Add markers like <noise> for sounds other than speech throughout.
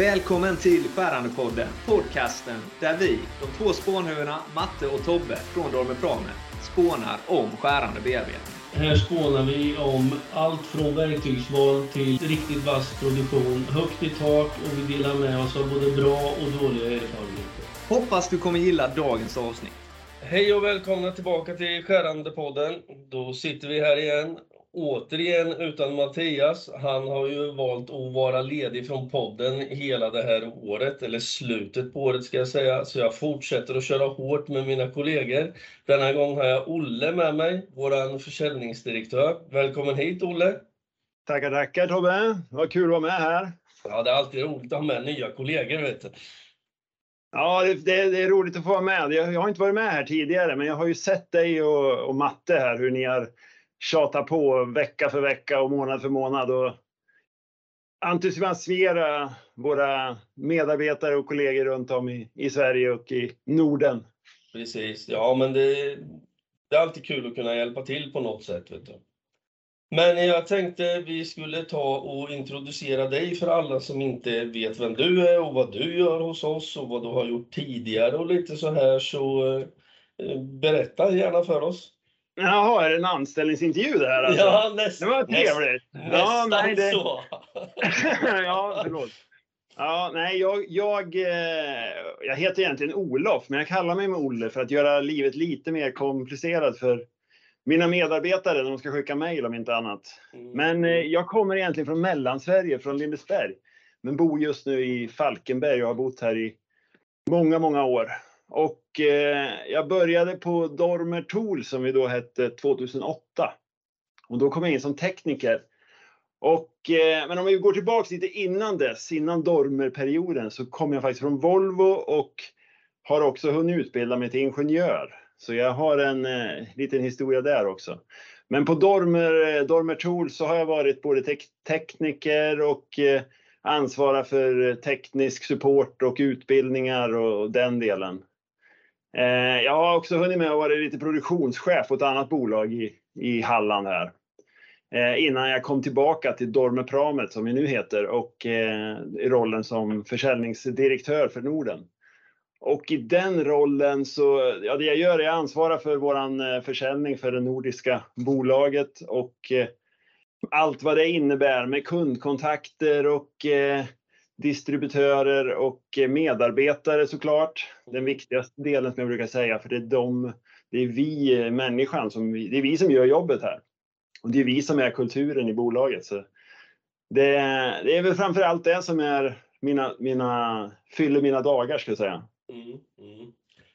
Välkommen till Skärandepodden, podcasten där vi, de två spånhuvudena Matte och Tobbe från Dormer Prame, spånar om skärande bearbetning. Här spånar vi om allt från verktygsval till riktigt vass produktion, högt i tak och vi delar med oss av både bra och dåliga erfarenheter. Hoppas du kommer gilla dagens avsnitt. Hej och välkomna tillbaka till Skärandepodden. Då sitter vi här igen återigen utan Mattias. Han har ju valt att vara ledig från podden hela det här året, eller slutet på året ska jag säga. Så jag fortsätter att köra hårt med mina kollegor. Denna gång har jag Olle med mig, vår försäljningsdirektör. Välkommen hit Olle! Tackar, tackar Tobbe! Vad kul att vara med här. Ja, det är alltid roligt att ha med nya kollegor, vet du. Ja, det, det, det, är roligt att få vara med. Jag, jag, har inte varit med här tidigare, men jag har ju sett dig och, och Matte här, hur ni har tjata på vecka för vecka och månad för månad och entusiasmera våra medarbetare och kollegor runt om i, i Sverige och i Norden. Precis, ja men det, det är alltid kul att kunna hjälpa till på något sätt. Vet du. Men jag tänkte vi skulle ta och introducera dig för alla som inte vet vem du är och vad du gör hos oss och vad du har gjort tidigare och lite så här så eh, berätta gärna för oss. Jaha, är det en anställningsintervju det här alltså? Ja, nästan. Det var trevligt. Nästan ja, nej, det... så. <laughs> <laughs> ja, förlåt. Ja, nej, jag, jag, eh, jag heter egentligen Olof, men jag kallar mig med Olle för att göra livet lite mer komplicerat för mina medarbetare när de ska skicka mejl om inte annat. Mm. Men eh, jag kommer egentligen från Mellansverige, från Lindesberg. Men bor just nu i Falkenberg och har bott här i många, många år. Och eh, jag började på Dormer Tool som vi då hette 2008. Och då kom jag in som tekniker. Och, eh, men om vi går tillbaks lite innan dess, innan Dormer-perioden, så kom jag faktiskt från Volvo och har också hunnit utbilda mig till ingenjör. Så jag har en eh, liten historia där också. Men på Dormer, eh, Dormer Tool så har jag varit både te tekniker och eh, ansvarar för eh, teknisk support och utbildningar och den delen. Eh, jag har också hunnit med att vara lite produktionschef på ett annat bolag i, i Halland här. Eh, innan jag kom tillbaka till Dormepramet som vi nu heter och eh, i rollen som försäljningsdirektör för Norden. Och i den rollen så, ja det jag gör är att ansvara för våran eh, försäljning för det nordiska bolaget och eh, allt vad det innebär med kundkontakter och eh, distributörer och medarbetare såklart. Den viktigaste delen som jag brukar säga, för det är, de, det är vi, människan, som, det är vi som gör jobbet här. Och det är vi som är kulturen i bolaget. Så det, det är väl framför allt det som är mina, mina, fyller mina dagar, ska jag säga. Mm, mm.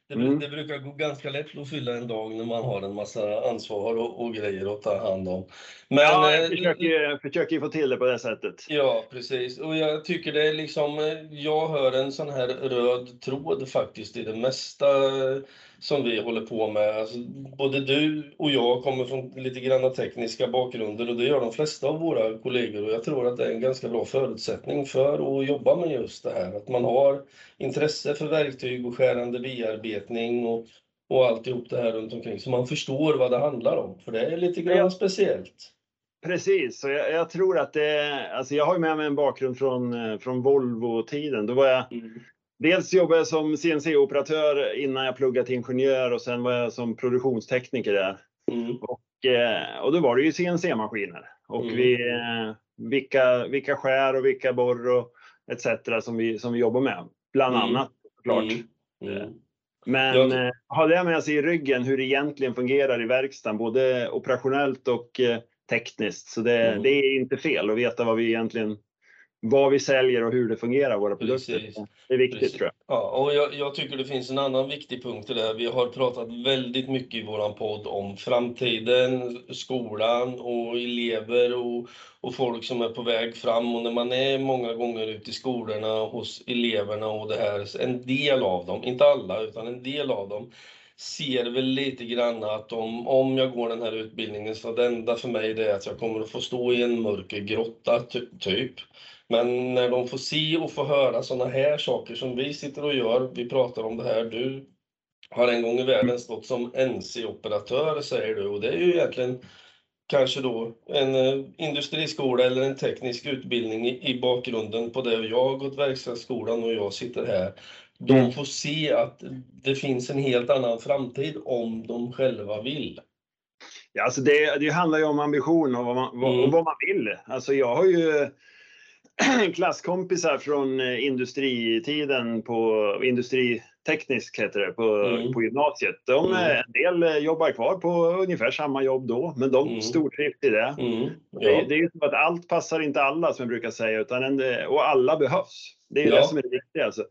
Det, mm. det, brukar gå ganska lätt att fylla en dag när man har en massa ansvar och, och grejer att ta hand om. Men, ja, jag eh, försöker, försöker få till det på det sättet. Ja, precis. Och jag tycker det är liksom, eh, jag hör en sån här röd tråd faktiskt i det mesta som vi håller på med. Alltså, både du och jag kommer från lite granna tekniska bakgrunder och det gör de flesta av våra kollegor och jag tror att det är en ganska bra förutsättning för att jobba med just det här. Att man har intresse för verktyg och skärande bearbetning och, och alltihop det här runt omkring så man förstår vad det handlar om. För det är lite grann ja. speciellt. Precis, och jag, jag, tror att det, alltså jag har med mig en bakgrund från, eh, från Volvo-tiden. Då var jag mm. Dels jobbade jag som CNC-operatör innan jag pluggade till ingenjör och sen var jag som produktionstekniker där. Mm. Och, eh, och då var det ju CNC-maskiner. Och mm. vi, eh, vilka, vilka skär och vilka borr och etc. som vi, som vi jobbar med. Bland mm. annat såklart. Mm. mm. Men jag... ha det med sig i ryggen hur det egentligen fungerar i verkstaden, både operationellt och tekniskt. Så det, mm. det, är inte fel att veta vad vi egentligen vad vi säljer och hur det fungerar, våra produkter. Precis. Det är viktigt Precis. tror jag. Ja, och jag, jag, tycker det finns en annan viktig punkt i det här. Vi har pratat väldigt mycket i vår podd om framtiden, skolan och elever och, och folk som är på väg fram. Och när man är många gånger ute i skolorna hos eleverna och det här, en del av dem, inte alla, utan en del av dem, ser väl lite grann att om, om jag går den här utbildningen så det enda för mig det är att jag kommer att få stå i en mörker grotta, typ. Men när de får se och få höra sådana här saker som vi sitter och gör, vi pratar om det här, du har en gång i världen stått som NC-operatör säger du och det är ju egentligen kanske då en eh, industriskola eller en teknisk utbildning i, bakgrunden på det. Jag har gått verkstadsskolan och jag sitter här. De Mm. får se att det finns en helt annan framtid om de själva vill. Ja, alltså det, det handlar ju om ambition och vad man, vad, Mm. vad man vill. Alltså jag har ju <clears throat> klasskompisar från eh, industritiden på industriteknisk heter det, på, Mm. på gymnasiet. De, Mm. eh, En del eh, jobbar kvar på ungefär samma jobb då, men de Mm. stortrivs i det. Mm. Det, Ja. det är ju som att allt passar inte alla som jag brukar säga, utan en, och alla behövs. Det är Ja. det som är det viktiga. Alltså.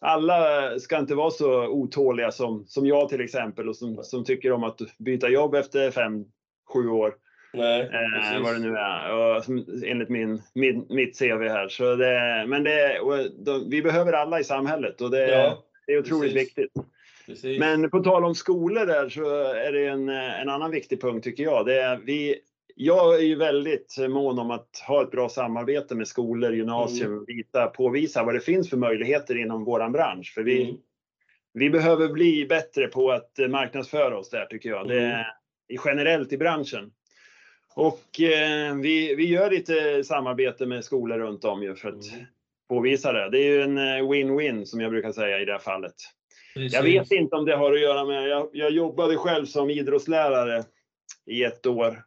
Alla ska inte vara så otåliga som, som jag till exempel och som, som tycker om att byta jobb efter fem, sju år. Nej, Eh, vad det nu är, och, enligt min, min, mitt CV här. Så det, men det, de, vi behöver alla i samhället och det, Ja, det är otroligt precis. viktigt. precis. Men på tal om skolor där så är det en, en annan viktig punkt tycker jag. Det är vi, jag är ju väldigt mån om att ha ett bra samarbete med skolor, gymnasium, Mm. visa, påvisa vad det finns för möjligheter inom våran bransch. För vi, Mm. vi behöver bli bättre på att marknadsföra oss där tycker jag. Det Mm. generellt i branschen. Och eh, vi, vi gör lite samarbete med skolor runt om ju för att Mm. påvisa det. Det är ju en eh, win-win som jag brukar säga i det här fallet. Precis. Jag vet inte om det har att göra med, jag, jag jobbade själv som idrottslärare i ett år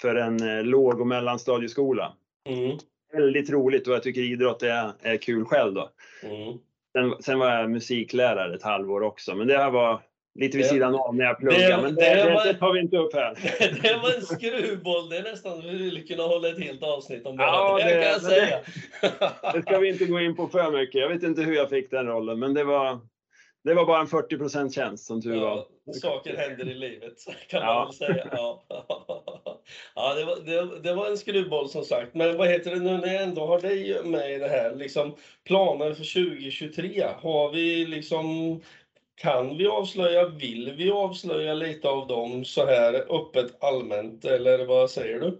för en eh, låg och mellanstadieskola. Mm. Väldigt roligt och jag tycker idrott är, är kul själv då. Mm. Sen, sen var jag musiklärare ett halvår också, men det här var lite vid Det- sidan av när jag det- pluggade. Men det, det det, var- det tar vi inte upp här. <laughs> Det var en skruvboll. Det är nästan vi skulle kunna hålla ett helt avsnitt om bara Ja, det, det- kan jag säga. <laughs> Det ska vi inte gå in på för mycket. Jag vet inte hur jag fick den rollen, men det var, det var bara en 40% tjänst som tur var. Ja, saker händer i livet <laughs> kan Ja. man väl säga. Ja, ja det, var, det, det var en skruvboll som sagt. Men vad heter det nu när jag ändå har dig med i det här? Liksom, planer för 2023. Har vi liksom kan vi avslöja, vill vi avslöja lite av dem så här öppet allmänt eller vad säger du?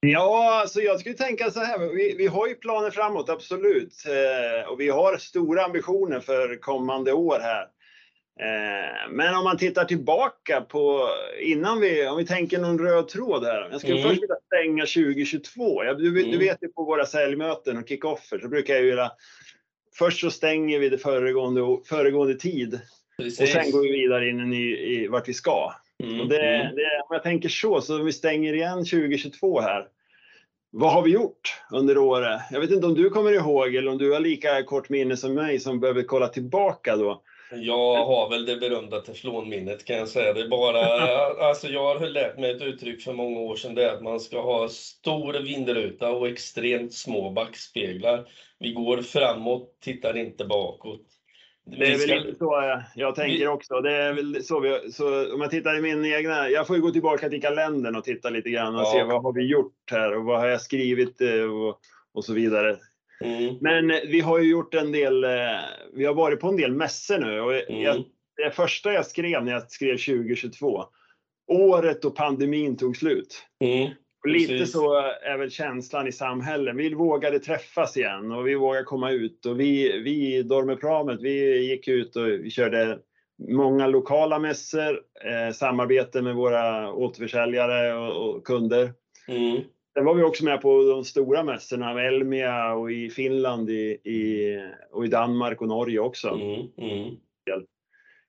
Ja, alltså jag skulle tänka så här. Vi, vi har ju planer framåt, absolut. Eh, och vi har stora ambitioner för kommande år här. Eh, men om man tittar tillbaka på innan vi, om vi tänker någon röd tråd här. Jag skulle Mm. först vilja stänga 2022. Jag, du, du Mm. vet ju på våra säljmöten och kickoffer så brukar jag ju vilja Först så stänger vi det föregående, föregående tid Precis. och sen går vi vidare in i, i vart vi ska. Mm, Och det, mm. det, om jag tänker så, så om vi stänger igen 2022 här. Vad har vi gjort under året? Jag vet inte om du kommer ihåg eller om du har lika kort minne som mig som behöver kolla tillbaka då. Jag har väl det berömda teflonminnet kan jag säga. Det är bara, <laughs> alltså jag har lärt mig ett uttryck för många år sedan. Det är att man ska ha stor vindruta och extremt små backspeglar. Vi går framåt, tittar inte bakåt. Det är väl lite så jag, jag tänker också. Det är väl så, vi, så om jag tittar i min egna, jag får ju gå tillbaka till kalendern och titta lite grann och Ja. se vad har vi gjort här och vad har jag skrivit eh, och, och så vidare. Mm, Men eh, vi har ju gjort en del, eh, vi har varit på en del mässor nu och jag, mm, det första jag skrev när jag skrev 2022, året då pandemin tog slut. mm, Och lite Precis. så är väl känslan i samhället. Vi vågade träffas igen och vi vågade komma ut. Och vi, vi Dormepramet, vi gick ut och vi körde många lokala mässor, eh, samarbete med våra återförsäljare och, och kunder. mm, Sen var vi också med på de stora mässorna, Elmia och i Finland i, i, och i Danmark och Norge också. mm, mm.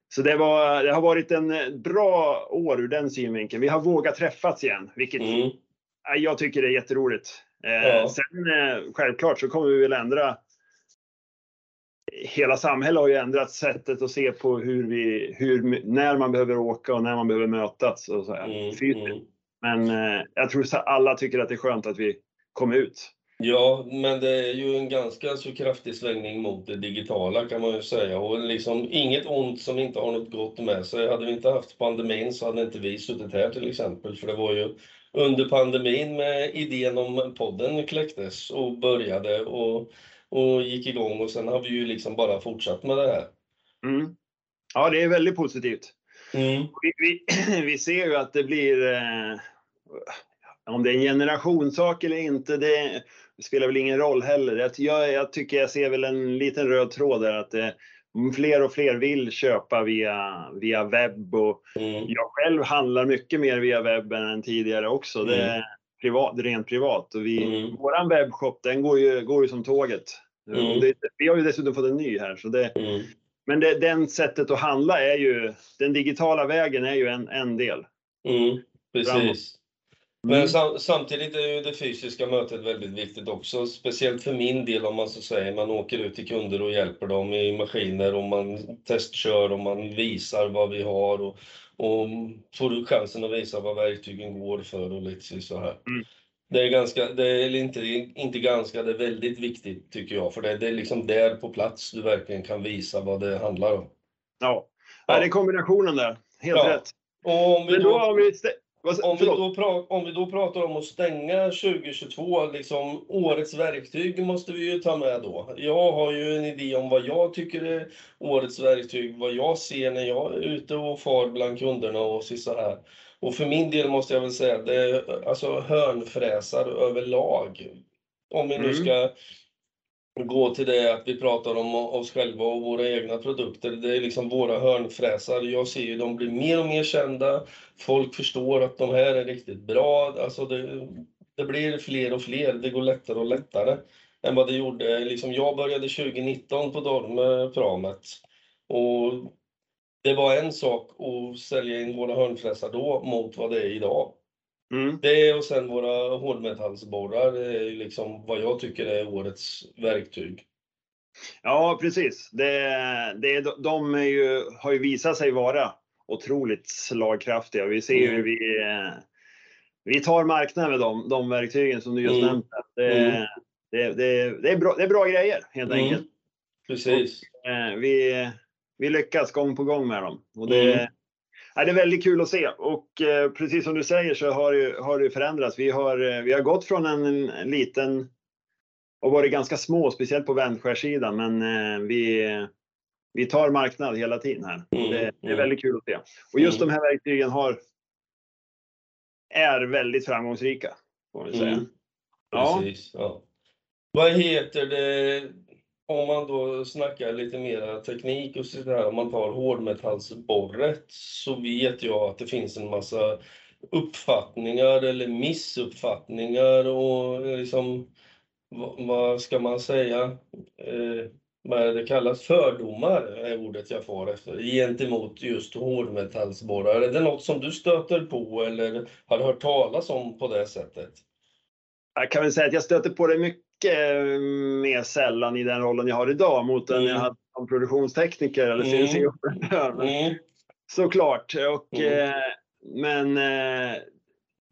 Så det, var, det har varit en bra år ur den synvinkeln. Vi har vågat träffas igen, vilket Mm. Jag tycker är jätteroligt. Eh, Ja. Sen eh, självklart så kommer vi väl ändra Hela samhället har ju ändrat sättet att se på hur vi, hur, när man behöver åka och när man behöver mötas och så här, Mm, mm. Men eh, jag tror så alla tycker att det är skönt att vi kom ut. Ja, men det är ju en ganska så kraftig svängning mot det digitala kan man ju säga. Och liksom inget ont som inte har något gott med sig. Hade vi inte haft pandemin så hade inte vi suttit här till exempel. För det var ju under pandemin med idén om podden kläcktes och började och, och gick igång. Och sen har vi ju liksom bara fortsatt med det här. Mm. Ja, det är väldigt positivt. Mm, Vi, vi, <clears throat> vi ser ju att det blir, eh, om det är en generationssak eller inte, det spelar väl ingen roll heller. Jag, jag, tycker jag ser väl en liten röd tråd där att det, fler och fler vill köpa via, via webb och Mm. jag själv handlar mycket mer via webben än tidigare också. Det är privat, rent privat. Och vi, Mm. Våran webbshop den går ju, går ju som tåget. Mm. Det, vi har ju dessutom fått en ny här. Så det, Mm. men det, den sättet att handla är ju, den digitala vägen är ju en, en del. Mm. Framåt. Men sam samtidigt är ju det fysiska mötet väldigt viktigt också, speciellt för min del om man så säger, man åker ut till kunder och hjälper dem i maskiner och man testkör och man visar vad vi har och, och får du chansen att visa vad verktygen går för och lite så här. Mm. Det är ganska, det är inte, inte ganska, det är väldigt viktigt tycker jag, för det, det är liksom där på plats du verkligen kan visa vad det handlar om. Ja. Ja. Det är kombinationen där. Helt Ja. rätt. Och om vi Men då då... har vi... Om vi, då pra, om vi då pratar om att stänga 2022, liksom årets verktyg måste vi ju ta med då. Jag har ju en idé om vad jag tycker är årets verktyg, vad jag ser när jag är ute och far bland kunderna och så här. Och för min del måste jag väl säga att det är alltså hörnfräsar överlag. Om vi nu Mm. ska gå till det att vi pratar om oss själva och våra egna produkter. Det är liksom våra hörnfräsar. Jag ser ju de blir mer och mer kända. Folk förstår att de här är riktigt bra. Alltså det, det blir fler och fler. Det går lättare och lättare än vad det gjorde. Liksom jag började 2019 på Dorme Pramet och det var en sak att sälja in våra hörnfräsar då mot vad det är idag. Mm. Det och sen våra hårdmetallsborrar är ju liksom vad jag tycker är årets verktyg. Ja, precis. Det, det, de ju, har ju visat sig vara otroligt slagkraftiga. Vi ser ju Mm. hur vi, vi tar marknaden med de, de verktygen som du just Mm. nämnde. Det, Mm. det, det, det, är bra, det är bra grejer helt Mm. enkelt. Precis. Eh, Vi, vi lyckas gång på gång med dem. Och det, Mm. Det är väldigt kul att se. Och eh, precis som du säger så har det, har det förändrats. Vi har, eh, vi har gått från en, en liten och varit ganska små, speciellt på vändskärssidan. Men eh, vi, vi tar marknad hela tiden här. Mm, Det, det är mm. väldigt kul att se. Och just Mm. de här verktygen har, är väldigt framgångsrika. Får man säga. Mm. Ja. Precis. Ja. Vad heter det om man då snackar lite mera teknik och sådär, om man tar hårdmetallsborret så vet jag att det finns en massa uppfattningar eller missuppfattningar och eh, liksom vad, ska man säga? Eh, vad är det kallas? Fördomar är ordet jag får efter gentemot just hårdmetallsborrar. Är det något som du stöter på eller har hört talas om på det sättet? Jag kan väl säga att jag stöter på det mycket mer sällan i den rollen jag har idag mot den Mm. jag hade som produktionstekniker eller Mm. CNC-operatör. Men Mm. Såklart. Och, Mm. eh, men eh,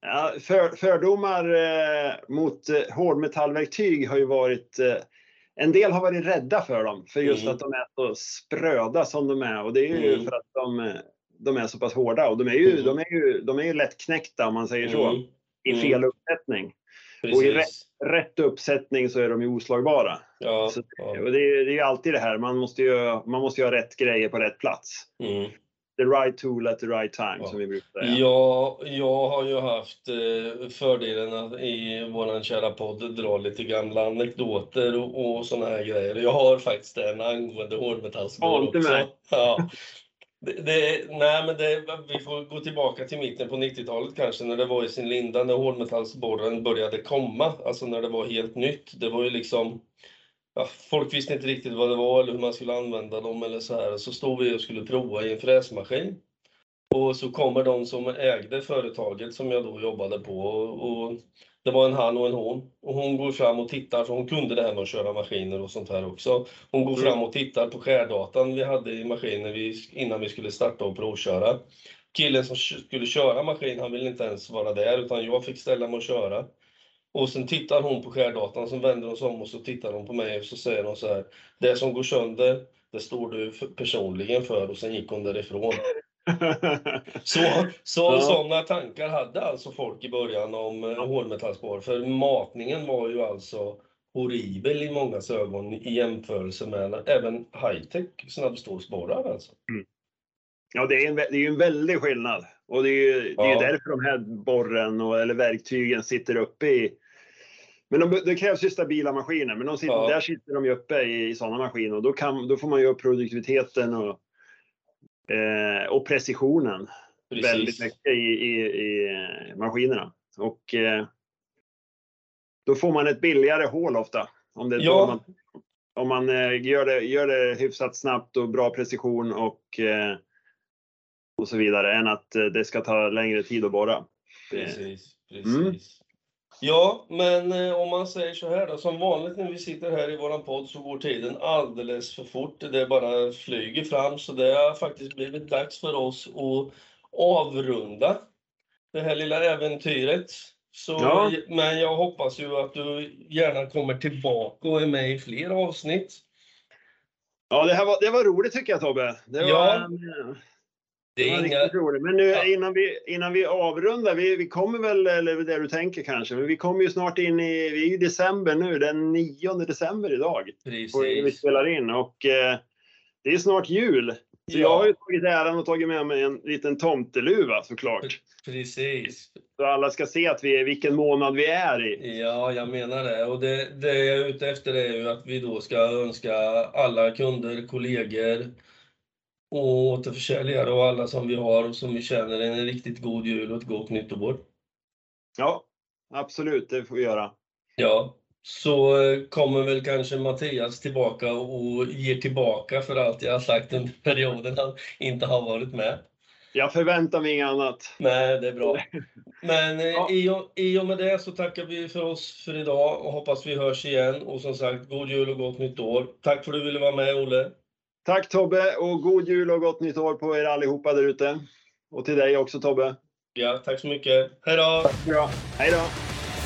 ja, för, fördomar eh, mot eh, hårdmetallverktyg har ju varit eh, en del har varit rädda för dem, för just Mm. att de är så spröda som de är. Och det är ju Mm. för att de, eh, de är så pass hårda. Och de är ju, Mm. de är ju, de är ju lättknäckta om man säger så, Mm. i Mm. fel uppsättning. Och i Precis. Rätt uppsättning så är de ju oslagbara. Ja. Så- ja. Och det, är, det är ju alltid det här, man måste ju, man måste ju ha rätt grejer på rätt plats. Mm. The right tool at the right time, Ja. som vi brukar säga. Ja, jag har ju haft eh, fördelen att i våran kära podd dra lite gamla anekdoter och, och såna här grejer. Jag har faktiskt en angående inte också. Ja. Det, det, nej, men det, vi får gå tillbaka till mitten på 90-talet kanske, när det var i sin linda, när hårdmetallsborren började komma, alltså när det var helt nytt. Det var ju liksom, ja, folk visste inte riktigt vad det var eller hur man skulle använda dem eller så här. Så stod vi och skulle prova i en fräsmaskin. Och så kommer de som ägde företaget som jag då jobbade på och, och det var en han och en hon. Och hon går fram och tittar, för hon kunde det här med att köra maskiner och sånt här också. Hon går Mm. fram och tittar på skärdatan vi hade i maskinen vi, innan vi skulle starta och provköra. Killen som skulle köra maskin, han ville inte ens vara där utan jag fick ställa mig och köra. Och sen tittar hon på skärdatan, sen vänder hon sig om och så tittar hon på mig och så säger hon så här. Det som går sönder, det står du personligen för och sen gick hon därifrån. <laughs> Så, så Ja. sådana tankar hade alltså folk i början om eh, hårdmetallspår. För matningen var ju alltså horribel i mångas ögon i jämförelse med även high-tech snabbstålsborrar alltså. Ja, det är, en, det är ju en väldig skillnad. Och det är ju det är Ja. därför de här borren och, eller verktygen sitter uppe i Men de, det krävs ju stabila maskiner. Men sitter, Ja. där sitter de ju uppe i, i sådana maskiner och då, kan, då får man ju upp produktiviteten och, eh, och precisionen väldigt Precis. mycket i, i, i eh, maskinerna. Och eh, då får man ett billigare hål ofta. Om, det, Ja. man, om man eh, gör, det, gör det hyfsat snabbt och bra precision och, eh, och så vidare än att eh, det ska ta längre tid att borra. Precis, precis. Mm. Ja, men eh, om man säger så här då, som vanligt när vi sitter här i våran podd så går tiden alldeles för fort. Det bara flyger fram, så det har faktiskt blivit dags för oss att avrunda det här lilla äventyret. Så, Ja. Men jag hoppas ju att du gärna kommer tillbaka och är med i fler avsnitt. Ja, det, här var, det var roligt tycker jag Tobbe. Det var, Ja. Det är inga... riktigt roligt. Men nu Ja. innan, vi, innan vi avrundar, vi, vi kommer väl, eller det du tänker kanske, men vi kommer ju snart in i, vi är i december nu, den 9 december idag. Och vi Precis. spelar in och eh, det är snart jul. Så Ja. jag har ju tagit äran och tagit med mig en liten tomteluva såklart. Precis. Så alla ska se att vi är, vilken månad vi är i. Ja, jag menar det. Och det, det jag är ute efter är ju att vi då ska önska alla kunder, kollegor och återförsäljare och alla som vi har och som vi känner en riktigt god jul och ett gott nytt år. Ja, absolut, det får vi göra. Ja, så eh, kommer väl kanske Mattias tillbaka och ger tillbaka för allt jag har sagt under <laughs> perioden han inte har varit med. Jag förväntar mig inget annat. Nej, det är bra. <laughs> Men eh, Ja. i, och, i och med det så tackar vi för oss för idag och hoppas vi hörs igen. Och som sagt, god jul och gott nytt år. Tack för att du ville vara med, Olle. Tack Tobbe och god jul och gott nytt år på er allihopa där ute. Och till dig också Tobbe. Ja, tack så mycket. Hej då! Hej då!